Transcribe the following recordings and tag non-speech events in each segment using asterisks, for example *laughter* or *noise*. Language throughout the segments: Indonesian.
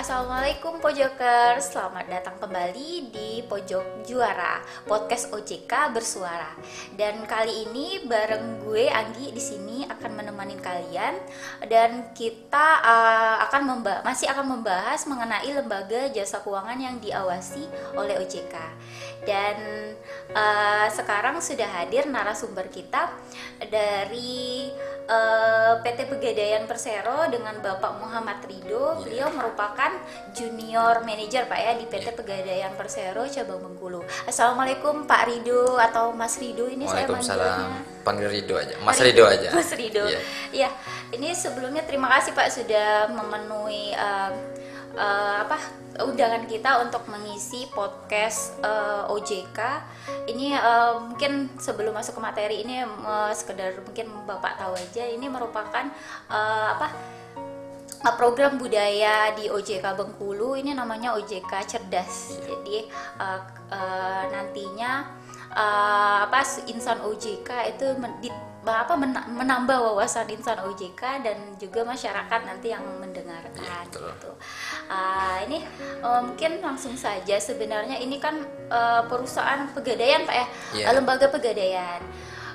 Assalamualaikum Pojokers, selamat datang kembali di Pojok Juara podcast OJK bersuara. Dan kali ini bareng gue Anggi di sini akan menemani kalian dan kita uh, akan masih akan membahas mengenai lembaga jasa keuangan yang diawasi oleh OJK. Dan uh, sekarang sudah hadir narasumber kita dari uh, eh, PT Pegadaian Persero dengan Bapak Muhammad Rido. Yeah. Beliau merupakan junior manager Pak ya di PT yeah. Pegadaian Persero cabang Bengkulu. Assalamualaikum Pak Rido atau Mas Rido ini saya manggilnya. Panggil Rido aja. Mas Rido, Rido aja. Mas Rido. Iya. Yeah. Ya, ini sebelumnya terima kasih Pak sudah memenuhi uh, uh, apa undangan kita untuk mengisi podcast uh, eh, OJK. Ini uh, mungkin sebelum masuk ke materi ini uh, sekedar mungkin Bapak tahu aja ini merupakan uh, apa program budaya di OJK Bengkulu ini namanya OJK Cerdas. Jadi uh, uh, nantinya uh, apa insan OJK itu apa menambah wawasan insan OJK dan juga masyarakat nanti yang mendengarkan ya, gitu. Uh, ini uh, mungkin langsung saja sebenarnya ini kan uh, perusahaan pegadaian Pak ya, yeah. lembaga pegadaian.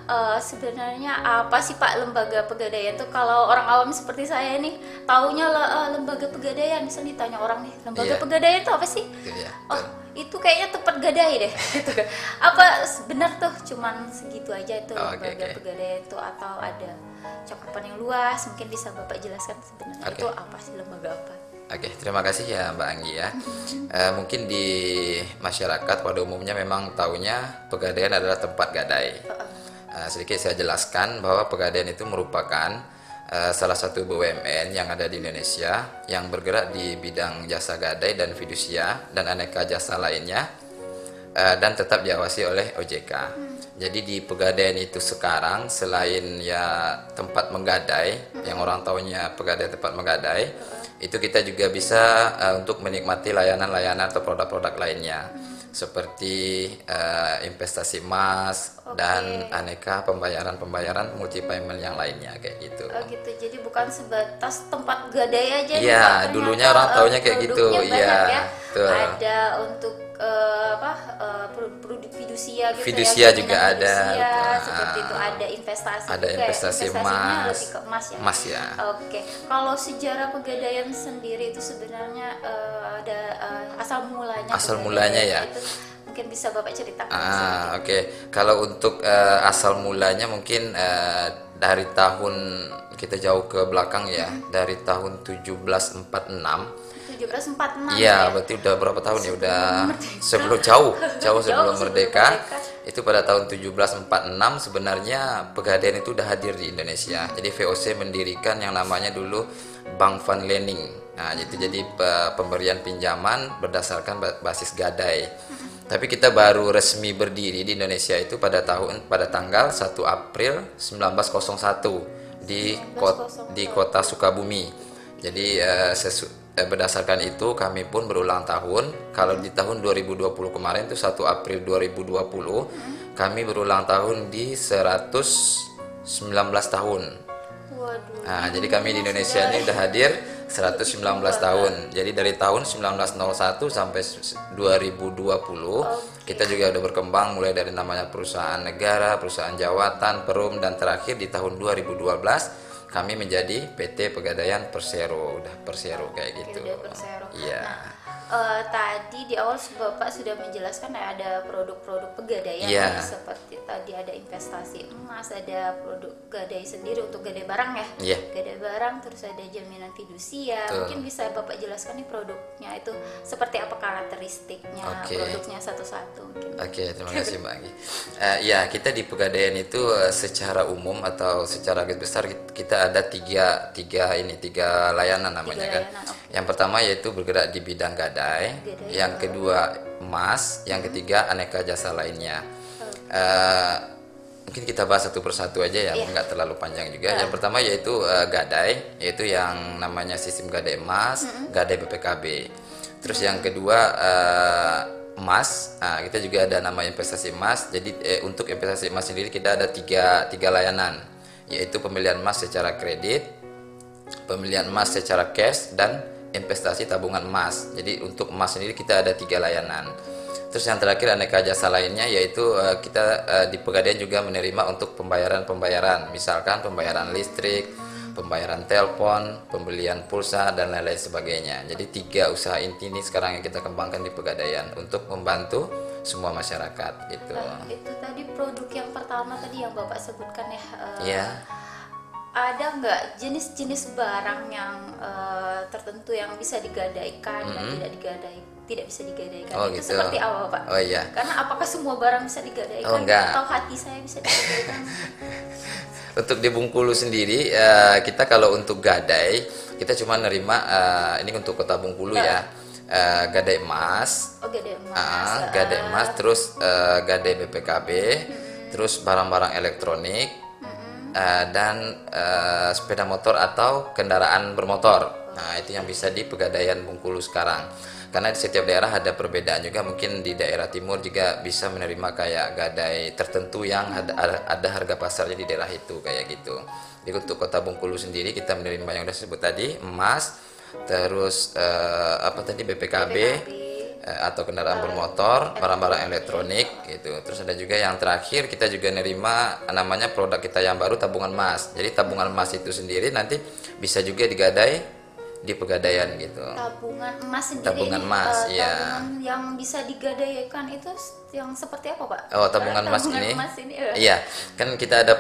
Uh, sebenarnya apa sih Pak lembaga pegadaian itu kalau orang awam seperti saya nih taunya lah uh, lembaga pegadaian bisa ditanya orang nih lembaga yeah. pegadaian itu apa sih? Yeah, oh itu kayaknya tempat gadai deh *laughs* gitu kan apa benar tuh cuman segitu aja itu oh, lembaga okay. pegadaian itu atau ada cakupan yang luas mungkin bisa bapak jelaskan sebenarnya okay. itu apa sih lembaga apa Oke, okay, terima kasih ya Mbak Anggi ya. uh, *laughs* mungkin di masyarakat pada umumnya memang tahunya pegadaian adalah tempat gadai. Uh, sedikit saya jelaskan bahwa pegadaian itu merupakan uh, salah satu BUMN yang ada di Indonesia yang bergerak di bidang jasa gadai dan fidusia dan aneka jasa lainnya uh, dan tetap diawasi oleh OJK. Hmm. Jadi di pegadaian itu sekarang selain ya tempat menggadai hmm. yang orang tahunya pegadaian tempat menggadai hmm. itu kita juga bisa uh, untuk menikmati layanan-layanan atau produk-produk lainnya. Hmm seperti uh, investasi emas okay. dan aneka pembayaran-pembayaran multi payment yang lainnya kayak gitu. Oh gitu. Jadi bukan sebatas tempat gadai aja Iya, dulunya orang tahunya kayak gitu. Iya. Ya. Ada untuk uh, apa uh, produk fidusia gitu fidusia ya, juga ada fidusia, seperti itu ada investasi ada juga. investasi emas ke emas ya emas ya oke okay. kalau sejarah pegadaian sendiri itu sebenarnya uh, ada uh, asal mulanya asal mulanya ya itu mungkin bisa bapak ceritakan ah oke okay. kalau untuk uh, asal mulanya mungkin uh, dari tahun kita jauh ke belakang ya hmm. dari tahun 1746 1746 iya ya? berarti udah berapa tahun ya? Udah sebelum jauh *laughs* jauh sebelum jauh merdeka, merdeka. Itu pada tahun 1746 sebenarnya pegadaian itu udah hadir di Indonesia. Jadi VOC mendirikan yang namanya dulu Bank Van Lening. Nah itu jadi pemberian pinjaman berdasarkan basis gadai. Tapi kita baru resmi berdiri di Indonesia itu pada tahun pada tanggal 1 April 1901 di kota, di kota Sukabumi. Jadi uh, sesu, berdasarkan itu kami pun berulang tahun. Kalau di tahun 2020 kemarin itu 1 April 2020 hmm. kami berulang tahun di 119 tahun. Waduh. Nah, jadi kami di Indonesia ini sudah hadir 119 tahun. Jadi dari tahun 1901 sampai 2020 okay. kita juga sudah berkembang mulai dari namanya perusahaan negara, perusahaan jawatan, perum dan terakhir di tahun 2012 kami menjadi PT Pegadaian Persero udah Persero kayak gitu. Iya. Nah, uh, tadi di awal Bapak sudah menjelaskan ya ada produk-produk pegadaian yeah. seperti tadi ada investasi emas, ada produk gadai sendiri untuk gadai barang ya. Yeah. Gadai barang terus ada jaminan fidusia. Tuh. Mungkin bisa Bapak jelaskan nih produknya itu seperti apa karakteristiknya okay. produknya satu-satu Oke, okay, terima kasih Mbak Anggi. Uh, ya, kita di pegadaian itu uh, secara umum atau secara garis besar kita ada tiga tiga ini tiga layanan namanya tiga kan. Layanan, okay. Yang pertama yaitu bergerak di bidang gadai gadai, yang kedua emas, yang ketiga aneka jasa lainnya. Uh, mungkin kita bahas satu persatu aja ya, yeah. nggak terlalu panjang juga. Yeah. Yang pertama yaitu uh, gadai, yaitu yang namanya sistem gadai emas, mm -hmm. gadai BPKB. Terus yang kedua uh, emas, nah, kita juga ada nama investasi emas. Jadi eh, untuk investasi emas sendiri kita ada tiga tiga layanan. yaitu pembelian emas secara kredit, pembelian emas secara cash dan investasi tabungan emas. Jadi untuk emas sendiri kita ada tiga layanan. Terus yang terakhir aneka jasa lainnya yaitu uh, kita uh, di Pegadaian juga menerima untuk pembayaran-pembayaran, misalkan pembayaran listrik, pembayaran telepon, pembelian pulsa dan lain-lain sebagainya. Jadi tiga usaha inti ini sekarang yang kita kembangkan di Pegadaian untuk membantu semua masyarakat itu. Uh, itu tadi produk yang pertama tadi yang Bapak sebutkan ya. Uh, yeah ada nggak jenis-jenis barang yang uh, tertentu yang bisa digadaikan mm -hmm. dan tidak digadai tidak bisa digadaikan oh, itu gitu. seperti apa pak? Oh iya. Karena apakah semua barang bisa digadaikan oh, enggak. atau hati saya bisa digadaikan? *laughs* untuk di Bungkulu sendiri uh, kita kalau untuk gadai kita cuma nerima uh, ini untuk kota Bungkulu ya. Uh, gadai emas, oh, gadai emas, uh, gadai emas, terus uh, gadai BPKB, hmm. terus barang-barang elektronik, uh, dan uh, sepeda motor atau kendaraan bermotor. Nah, itu yang bisa di Pegadaian Bungkulu sekarang. Karena di setiap daerah ada perbedaan juga, mungkin di daerah timur juga bisa menerima kayak gadai tertentu yang ada, ada harga pasarnya di daerah itu kayak gitu. Jadi untuk Kota Bungkulu sendiri kita menerima yang sudah disebut tadi, emas, terus uh, apa tadi BPKB, BPKB Eh, atau kendaraan bermotor, barang-barang elektronik gitu. Terus ada juga yang terakhir kita juga nerima namanya produk kita yang baru tabungan emas. Jadi tabungan emas itu sendiri nanti bisa juga digadai di pegadaian gitu. Tabungan emas sendiri. Tabungan emas, uh, ya. yang bisa digadaikan itu yang seperti apa, Pak? Oh, tabungan emas ini. Emas ini uh. Iya, kan kita ada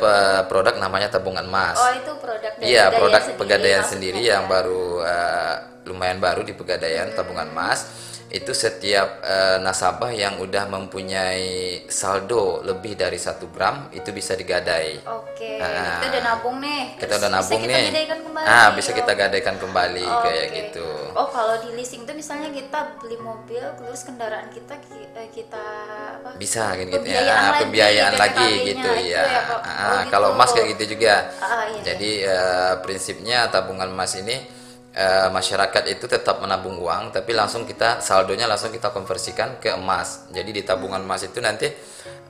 produk namanya tabungan emas. Oh, itu produk dari Iya, produk sendiri, pegadaian sendiri yang baru uh, lumayan baru di pegadaian hmm. tabungan emas itu setiap uh, nasabah yang udah mempunyai saldo lebih dari satu gram itu bisa digadai. Oke. Okay. Nah, kita udah nabung nih. Kita udah nabung bisa nih. Kita gadaikan kembali. Ah, bisa kita gadaikan kembali oh, kayak okay. gitu. Oh, kalau di leasing itu misalnya kita beli mobil terus kendaraan kita eh, kita apa? Bisa gitu ya. Nah, pembiayaan lagi gitu ya. ya ah, oh, gitu. Kalau emas kayak gitu juga. Ah, iya, Jadi Uh, prinsipnya tabungan emas ini e, masyarakat itu tetap menabung uang tapi langsung kita saldonya langsung kita konversikan ke emas. Jadi di tabungan emas itu nanti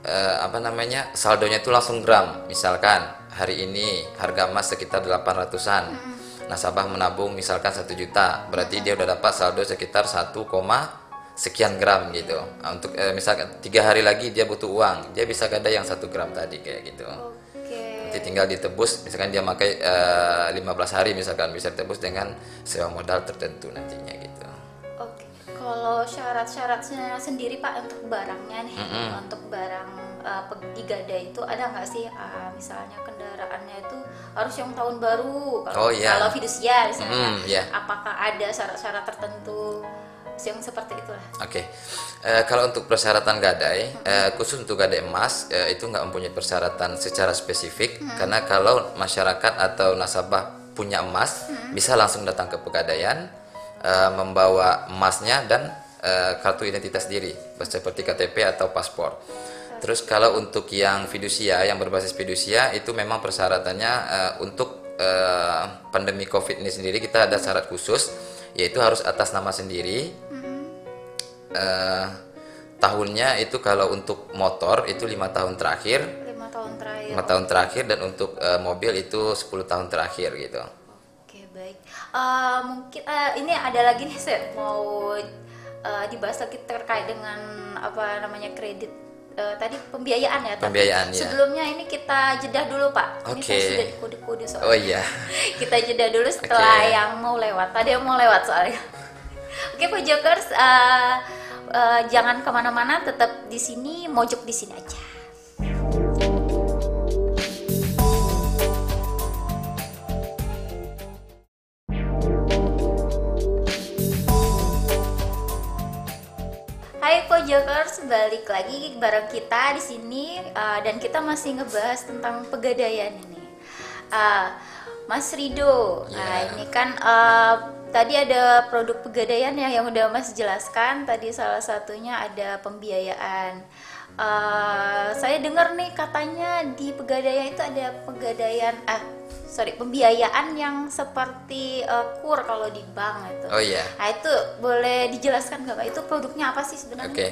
e, apa namanya saldonya itu langsung gram. Misalkan hari ini harga emas sekitar 800-an nasabah menabung misalkan satu juta. Berarti dia udah dapat saldo sekitar 1, sekian gram gitu. Nah, untuk e, misalkan tiga hari lagi dia butuh uang. Dia bisa gada yang satu gram tadi kayak gitu nanti tinggal ditebus misalkan dia pakai uh, eh, 15 hari misalkan bisa ditebus dengan sewa modal tertentu nantinya gitu. Oke. Kalau syarat-syaratnya sendiri Pak untuk barangnya nih, mm -hmm. untuk barang uh, pergi gada itu ada nggak sih uh, misalnya kendaraannya itu harus yang tahun baru kalau oh, yeah. kalau fidusia misalnya. Mm, yeah. Apakah ada syarat-syarat tertentu? Yang seperti itulah. Oke, okay. uh, kalau untuk persyaratan gadai, hmm. uh, khusus untuk gadai emas uh, itu nggak mempunyai persyaratan secara spesifik hmm. karena kalau masyarakat atau nasabah punya emas hmm. bisa langsung datang ke pegadaian uh, membawa emasnya dan uh, kartu identitas diri seperti KTP atau paspor. Terus kalau untuk yang fidusia yang berbasis fidusia itu memang persyaratannya uh, untuk uh, pandemi COVID ini sendiri kita ada syarat khusus yaitu harus atas nama sendiri. Uh, tahunnya itu kalau untuk motor itu lima tahun terakhir. Lima tahun terakhir. Lima tahun terakhir dan untuk uh, mobil itu 10 tahun terakhir gitu. Oke baik. Uh, mungkin uh, ini ada lagi nih saya mau uh, dibahas lagi terkait dengan apa namanya kredit uh, tadi pembiayaan ya pembiayaan tapi ya. sebelumnya ini kita jeda dulu pak. Okay. ini saya sudah kode-kode soalnya. Oh iya. *laughs* Kita jeda dulu setelah okay. yang mau lewat. Tadi yang mau lewat soalnya. *laughs* Oke okay, Jokers uh, uh, jangan ke mana-mana tetap di sini mojok di sini aja Hai Pojokers, balik lagi bareng kita di sini uh, dan kita masih ngebahas tentang pegadaian ini. Uh, Mas Rido, yeah. nah ini kan uh, tadi ada produk pegadaian ya yang udah Mas jelaskan. Tadi salah satunya ada pembiayaan. Uh, saya dengar nih katanya di pegadaian itu ada pegadaian ah sorry pembiayaan yang seperti uh, kur kalau di bank itu. Oh iya. Nah itu boleh dijelaskan nggak pak? Itu produknya apa sih sebenarnya? Oke, okay.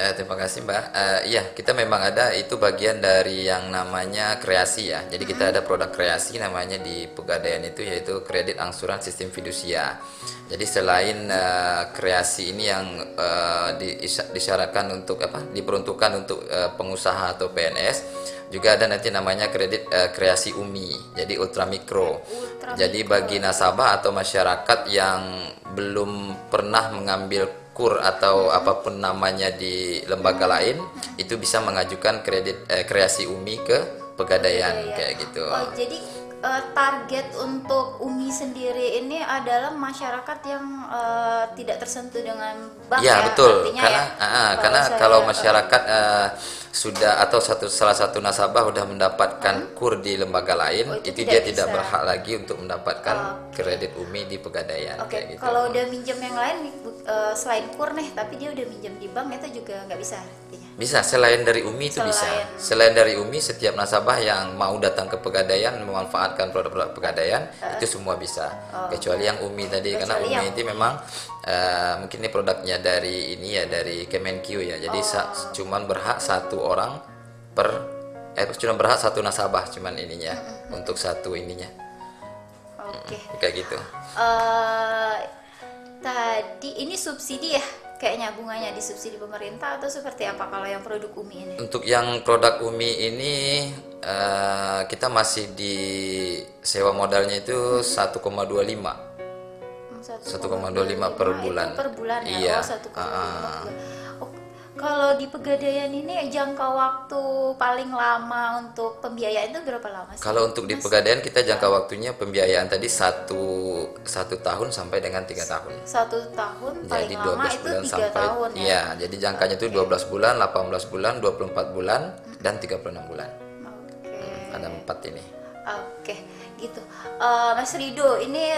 uh, terima kasih mbak. Uh, iya kita memang ada itu bagian dari yang namanya kreasi ya. Jadi kita ada produk kreasi namanya di pegadaian itu yaitu kredit angsuran sistem fidusia. Jadi selain uh, kreasi ini yang uh, disyaratkan untuk apa? Diperuntukkan untuk uh, pengusaha atau PNS juga ada nanti namanya kredit uh, kreasi UMI, jadi ultra mikro. Ultra jadi bagi nasabah atau masyarakat yang belum pernah mengambil kur atau hmm. apa pun namanya di lembaga hmm. lain, itu bisa mengajukan kredit uh, kreasi UMI ke pegadaian ya, ya. kayak gitu. Oh, jadi uh, target untuk Umi sendiri ini adalah masyarakat yang uh, tidak tersentuh dengan bank ya, ya betul karena ya, uh, karena kalau masyarakat uh, sudah atau satu salah satu nasabah sudah mendapatkan hmm? kur di lembaga lain oh, itu, itu dia bisa. tidak berhak lagi untuk mendapatkan oh, kredit Umi di pegadaian okay. kayak gitu. Kalau udah minjem yang lain uh, selain kur nih tapi dia udah minjem di bank itu juga nggak bisa artinya. Bisa selain dari Umi itu selain. bisa. Selain dari Umi setiap nasabah yang mau datang ke pegadaian memanfaatkan produk-produk pegadaian uh. itu semua bisa. Oh. Kecuali yang Umi tadi kecuali karena Umi itu memang uh, mungkin ini produknya dari ini ya dari Kemenq ya. Jadi oh. cuman berhak satu orang per eh cuma berhak satu nasabah cuman ininya mm -hmm. untuk satu ininya. Oke. Okay. kayak gitu. Uh, tadi ini subsidi ya? Kayaknya bunganya disubsidi pemerintah atau seperti apa kalau yang produk UMI ini? Untuk yang produk UMI ini uh, kita masih di sewa modalnya itu 1,25. 1,25 per bulan. per bulan ya. Iya. Oh, 1,25 uh, kalau di Pegadaian ini jangka waktu paling lama untuk pembiayaan itu berapa lama sih? Kalau untuk di Pegadaian kita jangka waktunya pembiayaan tadi satu satu tahun sampai dengan tiga tahun. Satu tahun paling jadi lama itu tiga tahun ya? Iya, jadi jangkanya itu okay. 12 bulan, 18 bulan, 24 bulan, hmm. dan 36 bulan. Oke. Okay. Hmm, ada empat ini. Oke, okay. gitu. Uh, Mas Rido, ini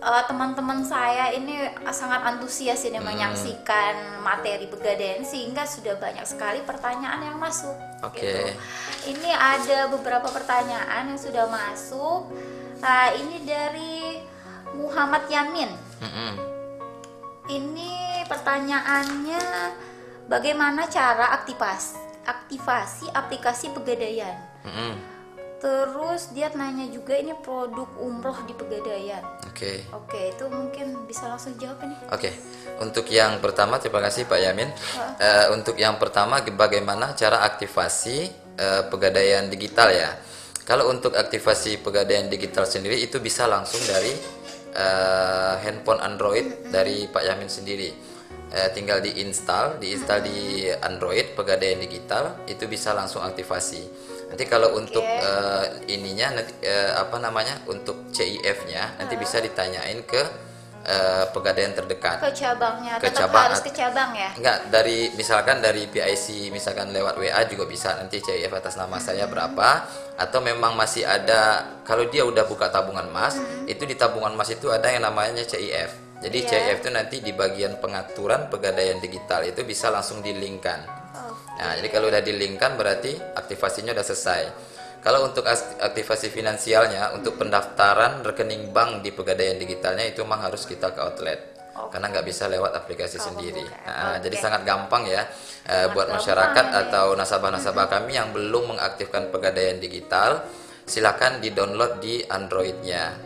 uh, teman-teman saya ini sangat antusias ini hmm. menyaksikan materi pegadaian sehingga sudah banyak sekali pertanyaan yang masuk. Oke. Okay. Gitu. Ini ada beberapa pertanyaan yang sudah masuk. Nah, ini dari Muhammad Yamin. Hmm. Ini pertanyaannya bagaimana cara aktivasi aktivasi aplikasi pegadaian? Hmm Terus dia nanya juga ini produk umroh di Pegadaian. Oke. Okay. Oke, okay, itu mungkin bisa langsung jawab ini. Oke. Okay. Untuk yang pertama terima kasih Pak Yamin. Uh. Uh, untuk yang pertama bagaimana cara aktivasi uh, Pegadaian digital ya? Kalau untuk aktivasi Pegadaian digital sendiri itu bisa langsung dari uh, handphone Android mm -hmm. dari Pak Yamin sendiri. Uh, tinggal diinstal, diinstal mm -hmm. di Android Pegadaian digital itu bisa langsung aktivasi Nanti kalau okay. untuk uh, ininya nanti uh, apa namanya untuk CIF-nya nanti bisa ditanyain ke uh, pegadaian terdekat. Ke cabangnya. Ke Tetap cabang harus ke cabang ya? Enggak, dari misalkan dari PIC misalkan lewat WA juga bisa nanti CIF atas nama hmm. saya berapa atau memang masih ada kalau dia udah buka tabungan emas, hmm. itu di tabungan emas itu ada yang namanya CIF. Jadi yeah. CIF itu nanti di bagian pengaturan pegadaian digital itu bisa langsung dilingkan. Nah, jadi kalau udah dilingkan berarti aktivasinya udah selesai. Kalau untuk aktivasi finansialnya, untuk pendaftaran rekening bank di pegadaian digitalnya itu memang harus kita ke outlet. Okay. Karena nggak bisa lewat aplikasi oh, sendiri. Nah, okay. Jadi sangat gampang ya uh, buat masyarakat ya. atau nasabah-nasabah kami yang belum mengaktifkan pegadaian digital, silakan di-download di Androidnya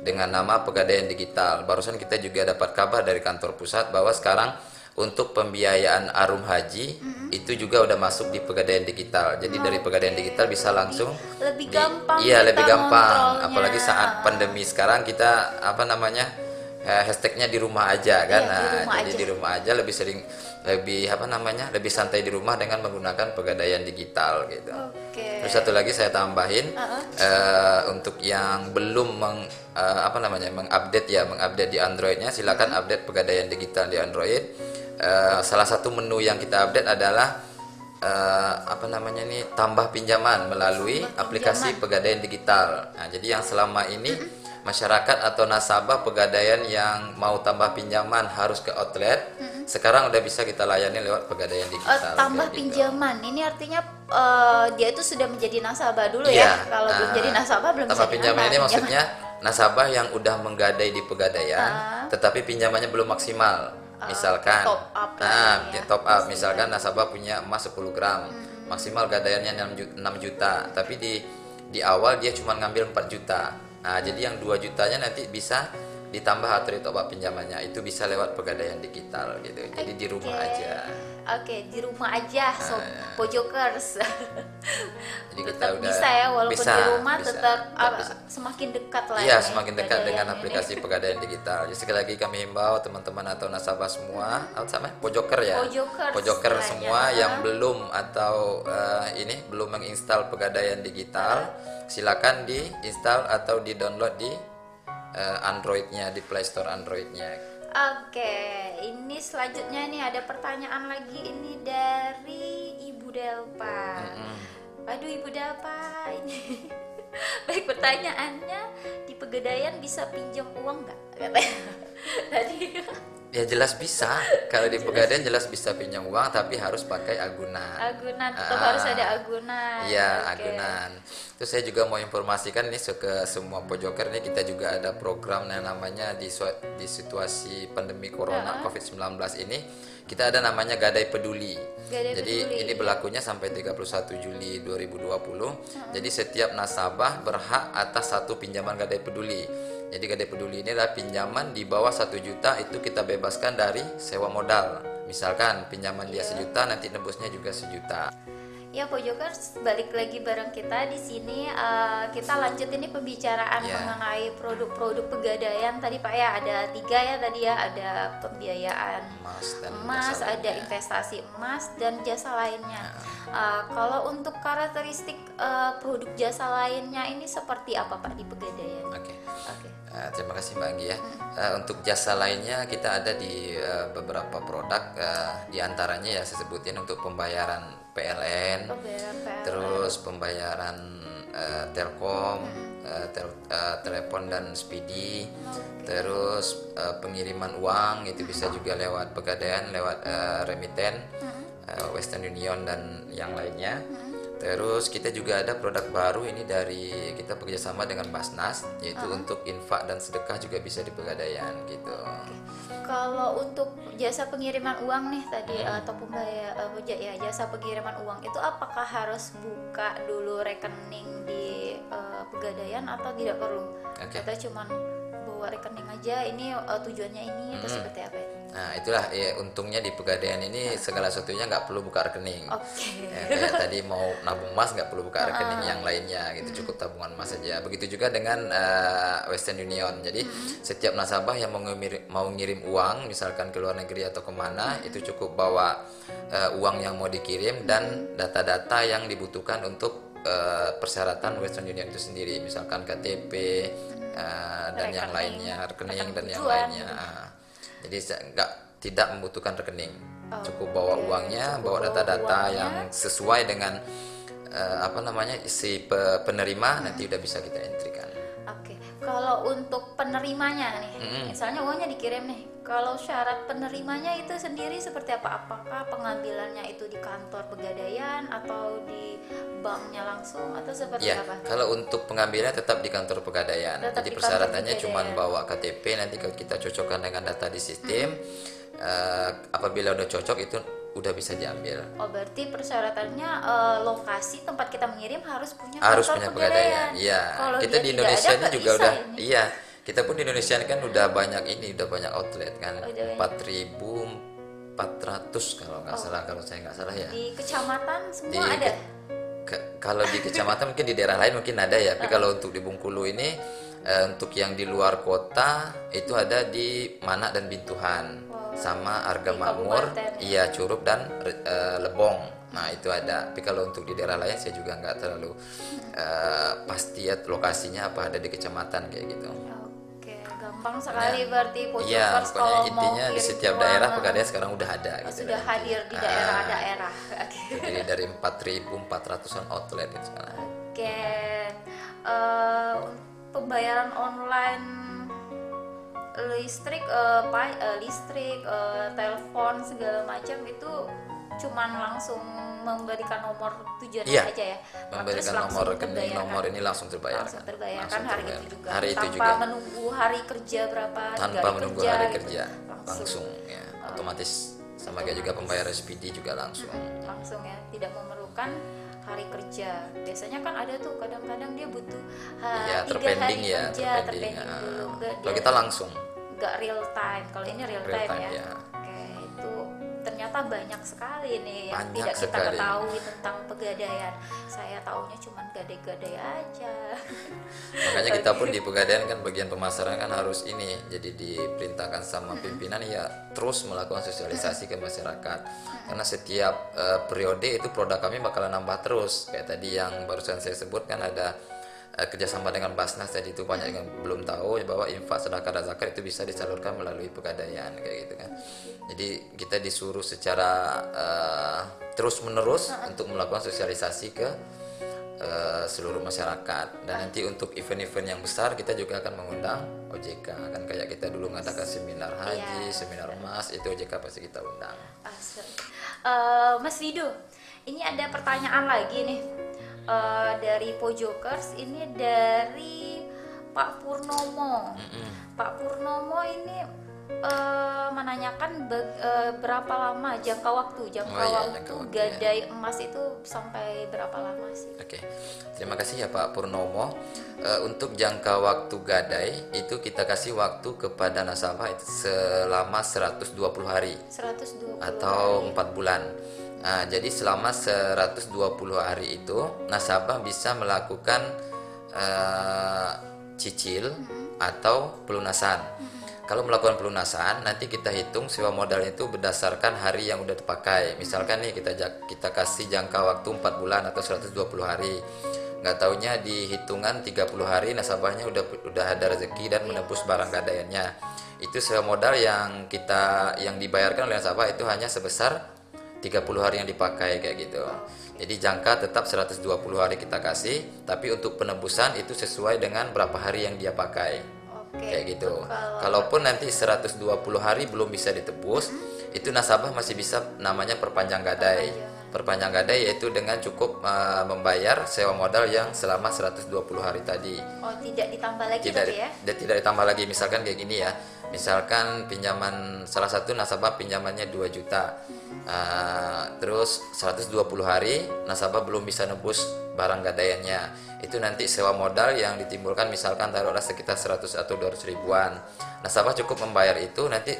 dengan nama pegadaian digital. Barusan kita juga dapat kabar dari kantor pusat bahwa sekarang untuk pembiayaan arum haji mm-hmm. itu juga udah masuk di pegadaian digital. Jadi oh, dari pegadaian okay. digital bisa langsung lebih, lebih gampang. Iya, lebih gampang. Apalagi saat pandemi sekarang kita apa namanya? Eh, hashtagnya di rumah aja kan. Iya, nah, di rumah jadi aja. di rumah aja lebih sering lebih apa namanya? lebih santai di rumah dengan menggunakan pegadaian digital gitu. Okay. Terus satu lagi saya tambahin uh-huh. uh, untuk yang belum meng uh, apa namanya? mengupdate ya, mengupdate di Androidnya silakan update pegadaian digital di Android uh, salah satu menu yang kita update adalah uh, apa namanya nih tambah pinjaman melalui tambah aplikasi pinjaman. pegadaian digital. Nah, jadi yang selama ini masyarakat atau nasabah pegadaian yang mau tambah pinjaman harus ke outlet. Sekarang udah bisa kita layani lewat pegadaian Eh, digital. tambah kayak gitu. pinjaman ini artinya eh, dia itu sudah menjadi nasabah dulu Iya. ya kalau belum Nah, jadi nasabah belum tambah bisa pinjaman ini maksudnya nasabah yang udah menggadai di pegadaian, Ah. tetapi pinjamannya belum maksimal. Misalkan, top up nah, ini ya. top up. Misalkan nasabah punya emas 10 gram, Hmm. maksimal gadaiannya 6 ju- 6 juta, tapi di di awal dia cuma ngambil 4 juta. Nah, jadi yang 2 jutanya nanti bisa ditambah atau top up pinjamannya. Itu bisa lewat pegadaian digital gitu. Jadi di rumah aja. Oke, di rumah aja, sob ya. pojokers. Jadi *laughs* kita tetap udah bisa ya, walaupun bisa, di rumah bisa, tetap, bisa. semakin dekat lah. Iya, ya, semakin dekat dengan ini. aplikasi pegadaian digital. Jadi sekali lagi kami himbau teman-teman atau nasabah semua, atau sama pojoker ya, Pojokers pojoker istilahnya. semua yang belum atau eh, ini belum menginstal pegadaian digital, silakan diinstal atau di-download di eh, Androidnya di Play Store Androidnya. Oke, ini selanjutnya ini ada pertanyaan lagi ini dari Ibu Delpa. Aduh Ibu Delpa ini. *laughs* Baik pertanyaannya di pegadaian bisa pinjam uang nggak? Katanya. *laughs* Tadi Ya jelas bisa. Kalau di pegadaian jelas bisa pinjam uang, tapi harus pakai agunan. agunan tetap Ah. harus ada agunan. Iya, Oke. agunan. Terus saya juga mau informasikan ini ke semua pojoker nih kita juga ada program yang namanya di di situasi pandemi corona COVID-19 ini kita ada namanya Gadai Peduli. Gadai Jadi Peduli, ini berlakunya sampai 31 Juli 2020. Jadi setiap nasabah berhak atas satu pinjaman Gadai Peduli. Jadi Gadai Peduli ini adalah pinjaman di bawah satu juta itu kita bebaskan dari sewa modal. Misalkan pinjaman dia sejuta nanti nebusnya juga sejuta. Ya Pojokers, balik lagi bareng kita di sini. eh, kita lanjut ini pembicaraan Ya. mengenai produk-produk pegadaian. Tadi Pak ya ada tiga ya tadi ya ada pembiayaan Emas dan emas, ada lainnya. investasi emas dan jasa lainnya. Ya. Eh, kalau untuk karakteristik eh, produk jasa lainnya ini seperti apa Pak di pegadaian? Oke. Oke. Eh, terima kasih Mbak Anggi ya. Eh, untuk jasa lainnya kita ada di eh, beberapa produk, eh, di antaranya ya saya sebutin untuk pembayaran PLN, Pembayaran PLN. terus pembayaran eh, Telkom, eh, tel- eh, telepon dan Speedy, terus eh, pengiriman uang itu bisa juga lewat pegadaian, lewat eh, remiten, eh, Western Union dan yang lainnya. Terus kita juga ada produk baru ini dari kita bekerjasama dengan Basnas, yaitu untuk infak dan sedekah juga bisa di pegadaian gitu. Kalau untuk jasa pengiriman uang nih tadi atau pembayar ja- ya jasa pengiriman uang itu apakah harus buka dulu rekening di eh, pegadaian atau tidak perlu? Oke. Kita cuman bawa rekening aja ini eh, tujuannya ini atau seperti apa itu? Nah itulah ya untungnya di pegadaian ini segala sesuatunya nggak perlu buka rekening. Oke. Ya, kayak tadi mau nabung emas nggak perlu buka rekening yang lainnya gitu. Cukup tabungan emas saja begitu juga dengan eh, Western Union. Jadi setiap nasabah yang mau ngirim, mau ngirim uang misalkan ke luar negeri atau ke mana itu cukup bawa eh, uang yang mau dikirim dan data-data yang dibutuhkan untuk eh, persyaratan Western Union itu sendiri. Misalkan KTP eh, dan yang Rekening, lainnya rekening dan yang lainnya. Ah. Jadi nggak tidak membutuhkan rekening. Cukup Oke, bawa uangnya cukup bawa data-data yang sesuai dengan eh, apa namanya si pe- penerima nanti udah bisa kita entrikan. Kalau untuk penerimanya nih, Mm-mm. misalnya uangnya dikirim nih. Kalau syarat penerimanya itu sendiri seperti apa? Apakah pengambilannya itu di kantor pegadaian atau di banknya langsung atau seperti Ya, apa? kalau untuk pengambilan tetap di kantor pegadaian. Tetap Jadi persyaratannya cuma bawa KTP nanti kalau kita cocokkan dengan data di sistem eh, apabila udah cocok itu udah bisa diambil. Oh berarti persyaratannya eh, lokasi tempat kita mengirim harus punya Harus kantor punya pegadaian. Iya. Kalau Kita dia di tidak Indonesia ada, ini nggak juga bisa udah ini. iya. Kita pun di Indonesia kan udah banyak ini, udah banyak outlet kan. Udah banyak. 4.400 kalau nggak salah kalau saya nggak salah ya. di kecamatan semua Di- ada. Ke- kalau di kecamatan mungkin di daerah lain mungkin ada ya, tapi *laughs* kalau untuk di Bengkulu ini eh, untuk yang di luar kota itu ada di Manak dan Bintuhan, sama Arga Makmur, iya Curup dan eh, Lebong. Nah itu ada, tapi kalau untuk di daerah lain saya juga nggak terlalu eh, pasti ya lokasinya apa ada di kecamatan kayak gitu. Oke, gampang sekali berarti Iya, pokoknya kalau intinya mau di setiap uang, daerah pegadaian sekarang udah ada oh, gitu. sudah hadir di Ah. daerah-daerah. Oke. Jadi dari 4.400an outlet itu sekarang. Oke, Eh, pembayaran online listrik uh, uh, listrik uh, telepon segala macam itu cuman langsung memberikan nomor tujuan Iya. aja ya. memberikan Terus nomor rekening nomor ini langsung terbayar langsung terbayarkan Langsung hari itu juga. Hari itu tanpa juga. menunggu hari kerja berapa tanpa hari menunggu kerja hari gitu. kerja. Langsung, langsung ya. Otomatis sama kayak juga pembayaran SPD juga langsung. langsung ya tidak memerlukan hari kerja biasanya kan ada tuh kadang-kadang dia butuh ha, ya tiga hari ya kerja terpending terpending Ah. dulu kalau kita langsung nggak real time kalau ini real, Real time, time, ya. ya. Ternyata banyak sekali nih yang Banyak tidak kita sekali. ketahui tentang pegadaian. Saya taunya cuma gadai-gadai aja. Makanya kita pun di pegadaian kan bagian pemasaran kan harus ini jadi diperintahkan sama pimpinan ya terus melakukan sosialisasi ke masyarakat. Karena setiap eh, periode itu produk kami bakalan nambah terus. Kayak tadi yang barusan saya sebut kan ada eh, kerjasama dengan Basnas tadi itu banyak yang belum tahu bahwa infak sedekah dan zakat itu bisa disalurkan melalui pegadaian kayak gitu kan. Jadi kita disuruh secara terus menerus untuk melakukan sosialisasi ke eh, seluruh masyarakat. Dan nanti untuk event-event yang besar kita juga akan mengundang OJK kan kayak kita dulu ngadakan seminar haji, Iya. seminar emas itu OJK pasti kita undang. Eh, Mas Rido, ini ada pertanyaan lagi nih Eh, dari Pojokers. Ini dari Pak Purnomo. Pak Purnomo ini eh, menanyakan bag- eh, berapa lama jangka waktu, jangka Oh iya, waktu jangka waktu, gadai emas itu sampai berapa lama sih? Oke, terima kasih ya Pak Purnomo. Eh, untuk jangka waktu gadai itu kita kasih waktu kepada nasabah itu selama 120 hari 120 atau hari. empat bulan. Nah, jadi selama 120 hari itu nasabah bisa melakukan eh, cicil atau pelunasan. Kalau melakukan pelunasan, nanti kita hitung sewa modal itu berdasarkan hari yang udah dipakai. Misalkan nih kita kita kasih jangka waktu 4 bulan atau 120 hari. Nggak taunya di hitungan 30 hari nasabahnya udah udah ada rezeki dan menebus barang gadaiannya. Itu sewa modal yang kita yang dibayarkan oleh nasabah itu hanya sebesar 30 hari yang dipakai kayak gitu. Jadi jangka tetap 120 hari kita kasih, tapi untuk penebusan itu sesuai dengan berapa hari yang dia pakai. Oke. Kayak gitu. Kalau Kalaupun nanti 120 hari belum bisa ditebus, itu nasabah masih bisa namanya perpanjang gadai. Perpanjang gadai yaitu dengan cukup uh, membayar sewa modal yang selama 120 hari tadi oh tidak ditambah lagi tidak ya? dia tidak ditambah lagi misalkan kayak gini ya misalkan pinjaman salah satu nasabah pinjamannya 2 juta Ah, terus 120 hari nasabah belum bisa nebus barang gadaiannya. Itu nanti sewa modal yang ditimbulkan misalkan taruhlah sekitar 100 atau 200 ribuan. Nasabah cukup membayar itu nanti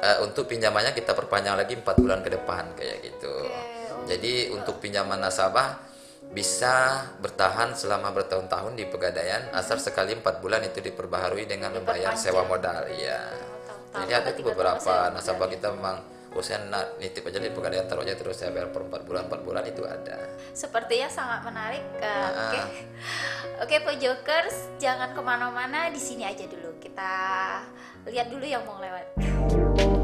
eh, untuk pinjamannya kita perpanjang lagi 4 bulan ke depan kayak gitu. Oh. Jadi untuk pinjaman nasabah bisa bertahan selama bertahun-tahun di pegadaian asal sekali empat bulan itu diperbaharui dengan membayar sewa modal Tahun-tahun jadi ada tuh tahun beberapa nasabah kita memang oh saya na- nitip aja di pegadaian taruh aja terus saya bayar per empat bulan empat bulan itu ada Sepertinya sangat menarik. eh, Ah. Oke, oke Pojokers, jangan ke mana-mana di sini aja dulu. Kita lihat dulu yang mau lewat.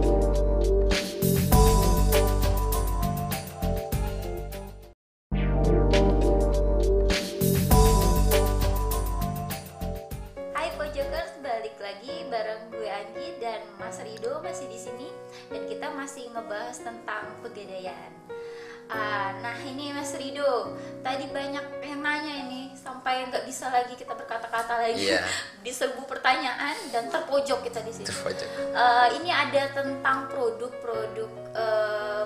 Lagi Iya. *laughs* di serbu pertanyaan dan terpojok kita di sini. Eh, ini ada tentang produk-produk eh,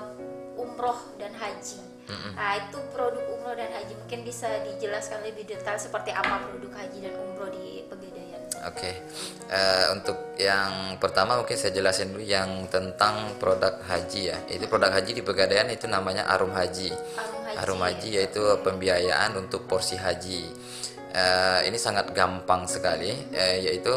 umroh dan haji. Nah, itu produk umroh dan haji mungkin bisa dijelaskan lebih detail seperti apa produk haji dan umroh di Pegadaian. Oke, Eh, untuk yang pertama mungkin saya jelasin dulu yang tentang produk haji ya. Itu produk haji di Pegadaian itu namanya Arum Haji. Arum haji. Arum haji yaitu pembiayaan untuk porsi haji. Eh, ini sangat gampang sekali, eh, yaitu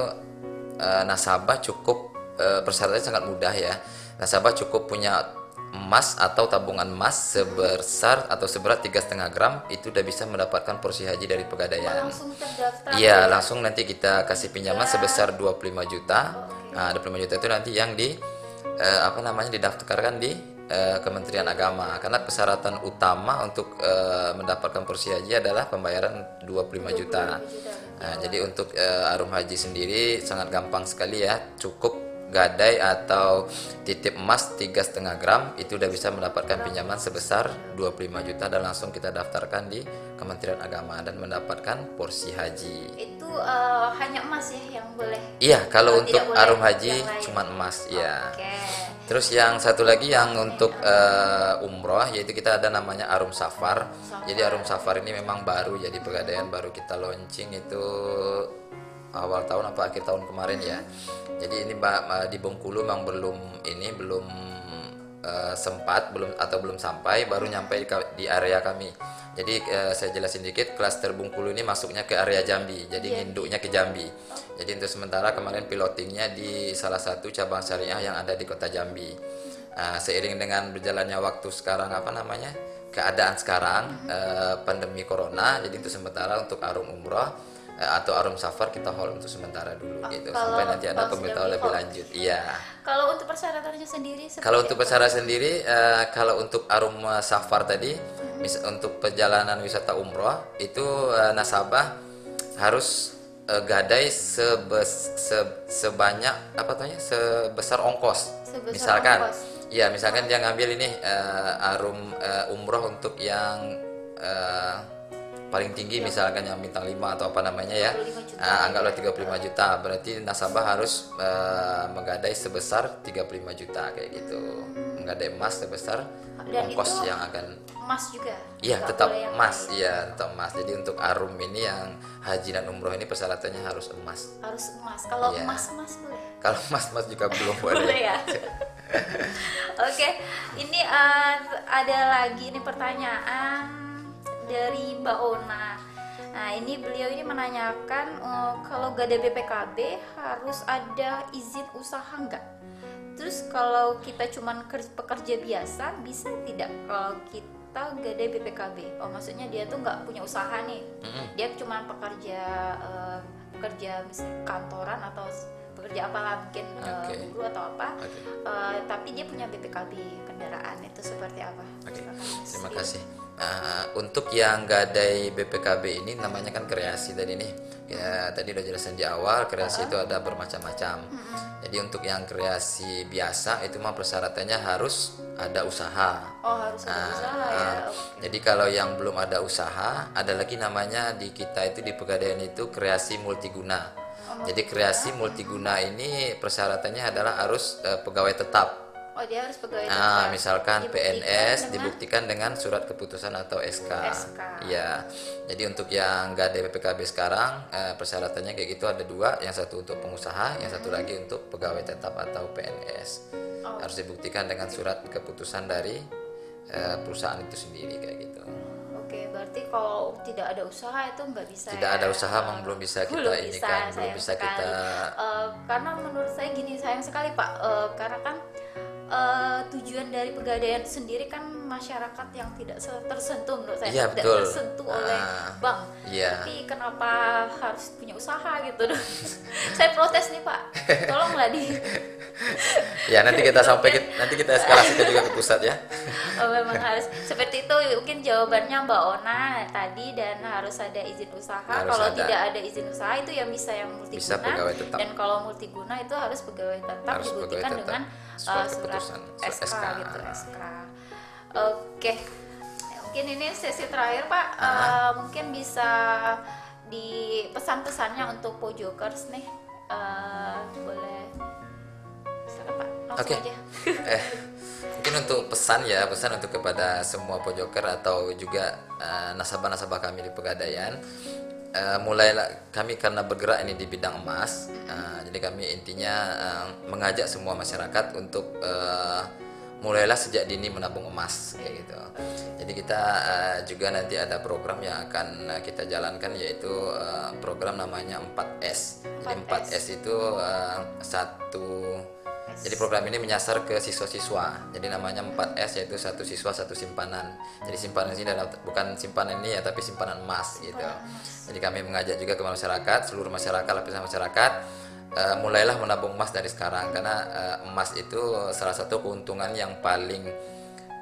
eh, nasabah cukup eh, persyaratannya sangat mudah ya. Nasabah cukup punya emas atau tabungan emas sebesar atau seberat tiga setengah gram itu udah bisa mendapatkan porsi haji dari pegadaian. langsung terdaftar. Iya, ya? langsung nanti kita kasih pinjaman sebesar 25 juta. Nah, 25 juta itu nanti yang di eh, apa namanya didaftarkan di eh, Kementerian Agama karena persyaratan utama untuk eh, mendapatkan porsi haji adalah pembayaran 25 juta. 25 juta. Nah, jadi untuk uh, arum haji sendiri sangat gampang sekali ya, cukup gadai atau titip emas tiga setengah gram itu udah bisa mendapatkan pinjaman sebesar 25 juta dan langsung kita daftarkan di Kementerian Agama dan mendapatkan porsi haji. Itu uh, hanya emas ya yang boleh. Iya, kalau untuk arum haji cuma emas, ya. Okay. Terus yang satu lagi yang untuk uh, umroh yaitu kita ada namanya Arum Safar. Jadi Arum Safar ini memang baru jadi pegadaian baru kita launching itu awal tahun apa akhir tahun kemarin ya. Jadi ini di Bengkulu memang belum ini belum uh, sempat belum atau belum sampai baru nyampe di area kami. Jadi uh, saya jelasin dikit klaster Bengkulu ini masuknya ke area Jambi. Jadi yeah. induknya ke Jambi. Jadi untuk sementara kemarin pilotingnya di salah satu cabang syariah yang ada di kota Jambi. Uh, seiring dengan berjalannya waktu sekarang apa namanya keadaan sekarang uh, pandemi corona. Jadi untuk sementara untuk Arum Umroh Eh, atau arum safar kita hold untuk sementara dulu oh, gitu sampai nanti ada pemberitahuan lebih lanjut. Iya. Kalau untuk persyaratannya sendiri? Kalau untuk persyaratan sendiri, uh, kalau untuk arum safar tadi, hmm. Mis untuk perjalanan wisata umroh itu uh, nasabah harus uh, gadai sebes, se, sebanyak apa tanya sebesar ongkos. Sebesar misalkan, ongkos. ya misalkan dia ngambil ini uh, arum uh, umroh untuk yang uh, paling tinggi misalkan yang bintang 5 atau apa namanya ya. Nah, anggaplah 35 juta. Berarti nasabah harus uh, menggadai sebesar 35 juta kayak gitu menggadai emas sebesar dan ongkos yang akan emas juga iya tetap emas iya tetap emas jadi untuk arum ini yang haji dan umroh ini persyaratannya harus emas harus emas kalau ya. emas emas boleh kalau emas emas juga *laughs* belum boleh boleh ya *laughs* oke okay. ini uh, ada lagi nih pertanyaan dari Mbak Ona. Nah, ini beliau ini menanyakan uh, kalau gak ada BPKB harus ada izin usaha nggak? Terus kalau kita cuman pekerja biasa bisa tidak kalau kita gak ada BPKB? Oh, maksudnya dia tuh nggak punya usaha nih. Mm-hmm. Dia cuma pekerja uh, pekerja misalnya kantoran atau pekerja apalah mungkin okay. uh, guru atau apa. Okay. Uh, tapi dia punya BPKB kendaraan itu seperti apa? Okay. Terima kasih. Uh, untuk yang gadai BPKB ini namanya kan kreasi tadi nih. Ya, tadi udah jelasin di awal, kreasi uh -huh. itu ada bermacam-macam. Uh -huh. Jadi untuk yang kreasi biasa itu mah persyaratannya harus ada usaha. Oh, harus ada uh, usaha ya. Uh, Jadi kalau yang belum ada usaha, ada lagi namanya di kita itu di pegadaian itu kreasi multiguna. Jadi kreasi multiguna ini persyaratannya adalah harus uh, pegawai tetap Oh dia harus pegawai Nah, misalkan dibuktikan PNS dengan? dibuktikan dengan surat keputusan atau SK. SK. Iya. Jadi untuk yang nggak ada PPKB sekarang eh, persyaratannya kayak gitu ada dua, yang satu untuk pengusaha, yang satu lagi untuk pegawai tetap atau PNS. Oh. Harus dibuktikan dengan surat keputusan dari eh, perusahaan itu sendiri kayak gitu. Oke, berarti kalau tidak ada usaha itu nggak bisa. Tidak ya? ada usaha, memang belum bisa kita belum ini bisa, kan, belum bisa sekali. kita. Uh, karena menurut saya gini sayang sekali pak, uh, karena kan uh, tujuan dari pegadaian sendiri kan masyarakat yang tidak tersentuh menurut saya ya, tidak betul. tersentuh uh, oleh bank ya. tapi kenapa harus punya usaha gitu *laughs* saya protes nih pak tolonglah di *laughs* ya nanti kita sampai kita, nanti kita eskalasikan juga ke pusat ya. *laughs* Oh, memang harus. Seperti itu mungkin jawabannya mbak Ona tadi dan harus ada izin usaha. Harus kalau ada. tidak ada izin usaha itu yang bisa yang multiguna. bisa dan kalau multiguna itu harus pegawai tetap harus dibuktikan dengan surat, uh, surat SK, SK gitu SK oke. Okay. mungkin ini sesi terakhir pak. Uh, mungkin bisa di pesan-pesannya untuk pojokers nih. Uh, boleh Oke. Okay. *laughs* eh, mungkin untuk pesan ya, pesan untuk kepada semua pojoker atau juga uh, nasabah-nasabah kami di Pegadaian. Uh, mulailah kami karena bergerak ini di bidang emas, uh, jadi kami intinya uh, mengajak semua masyarakat untuk uh, mulailah sejak dini menabung emas kayak gitu. Jadi kita uh, juga nanti ada program yang akan kita jalankan yaitu uh, program namanya 4S. Jadi 4S itu uh, satu jadi program ini menyasar ke siswa-siswa. Jadi namanya 4S yaitu satu siswa satu simpanan. Jadi simpanan ini adalah bukan simpanan ini ya tapi simpanan emas gitu. Jadi kami mengajak juga ke masyarakat, seluruh masyarakat lapisan masyarakat uh, mulailah menabung emas dari sekarang karena uh, emas itu salah satu keuntungan yang paling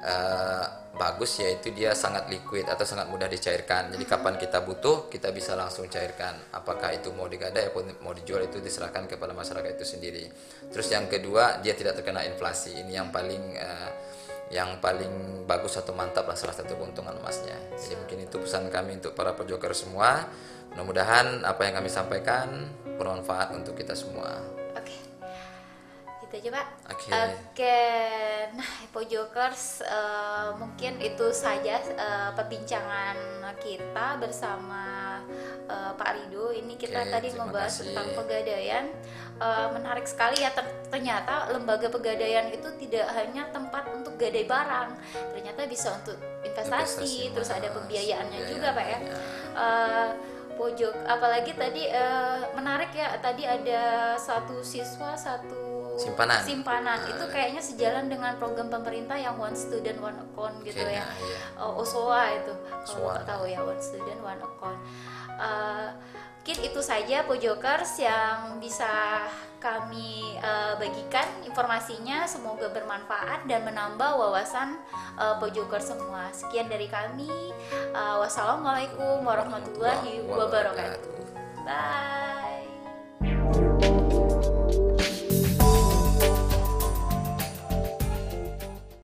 uh, bagus yaitu dia sangat liquid atau sangat mudah dicairkan. Jadi kapan kita butuh kita bisa langsung cairkan. Apakah itu mau digadai ataupun mau dijual itu diserahkan kepada masyarakat itu sendiri. Terus yang kedua dia tidak terkena inflasi. Ini yang paling uh, yang paling bagus atau mantap lah salah satu keuntungan emasnya. Jadi mungkin itu pesan kami untuk para pejoker semua. Mudah-mudahan apa yang kami sampaikan bermanfaat untuk kita semua aja pak oke okay. okay. nah pojokers uh, mungkin itu saja uh, perbincangan kita bersama uh, Pak Rido ini kita okay, tadi membahas kasih. tentang pegadaian uh, menarik sekali ya ternyata lembaga pegadaian itu tidak hanya tempat untuk gadai barang ternyata bisa untuk investasi, investasi terus ada pembiayaannya ya, juga pak ya, ya. Uh, pojok apalagi tadi uh, menarik ya tadi ada satu siswa satu simpanan. Simpanan. Uh, itu kayaknya sejalan dengan program pemerintah yang one student one account gitu okay, ya. nah, iya. uh, OSOA itu. Kalau tahu ya one student one account. Uh, mungkin itu saja pojokers yang bisa kami uh, bagikan informasinya. Semoga bermanfaat dan menambah wawasan uh, pojokers semua. Sekian dari kami. Uh, wassalamualaikum warahmatullahi wabarakatuh. Bye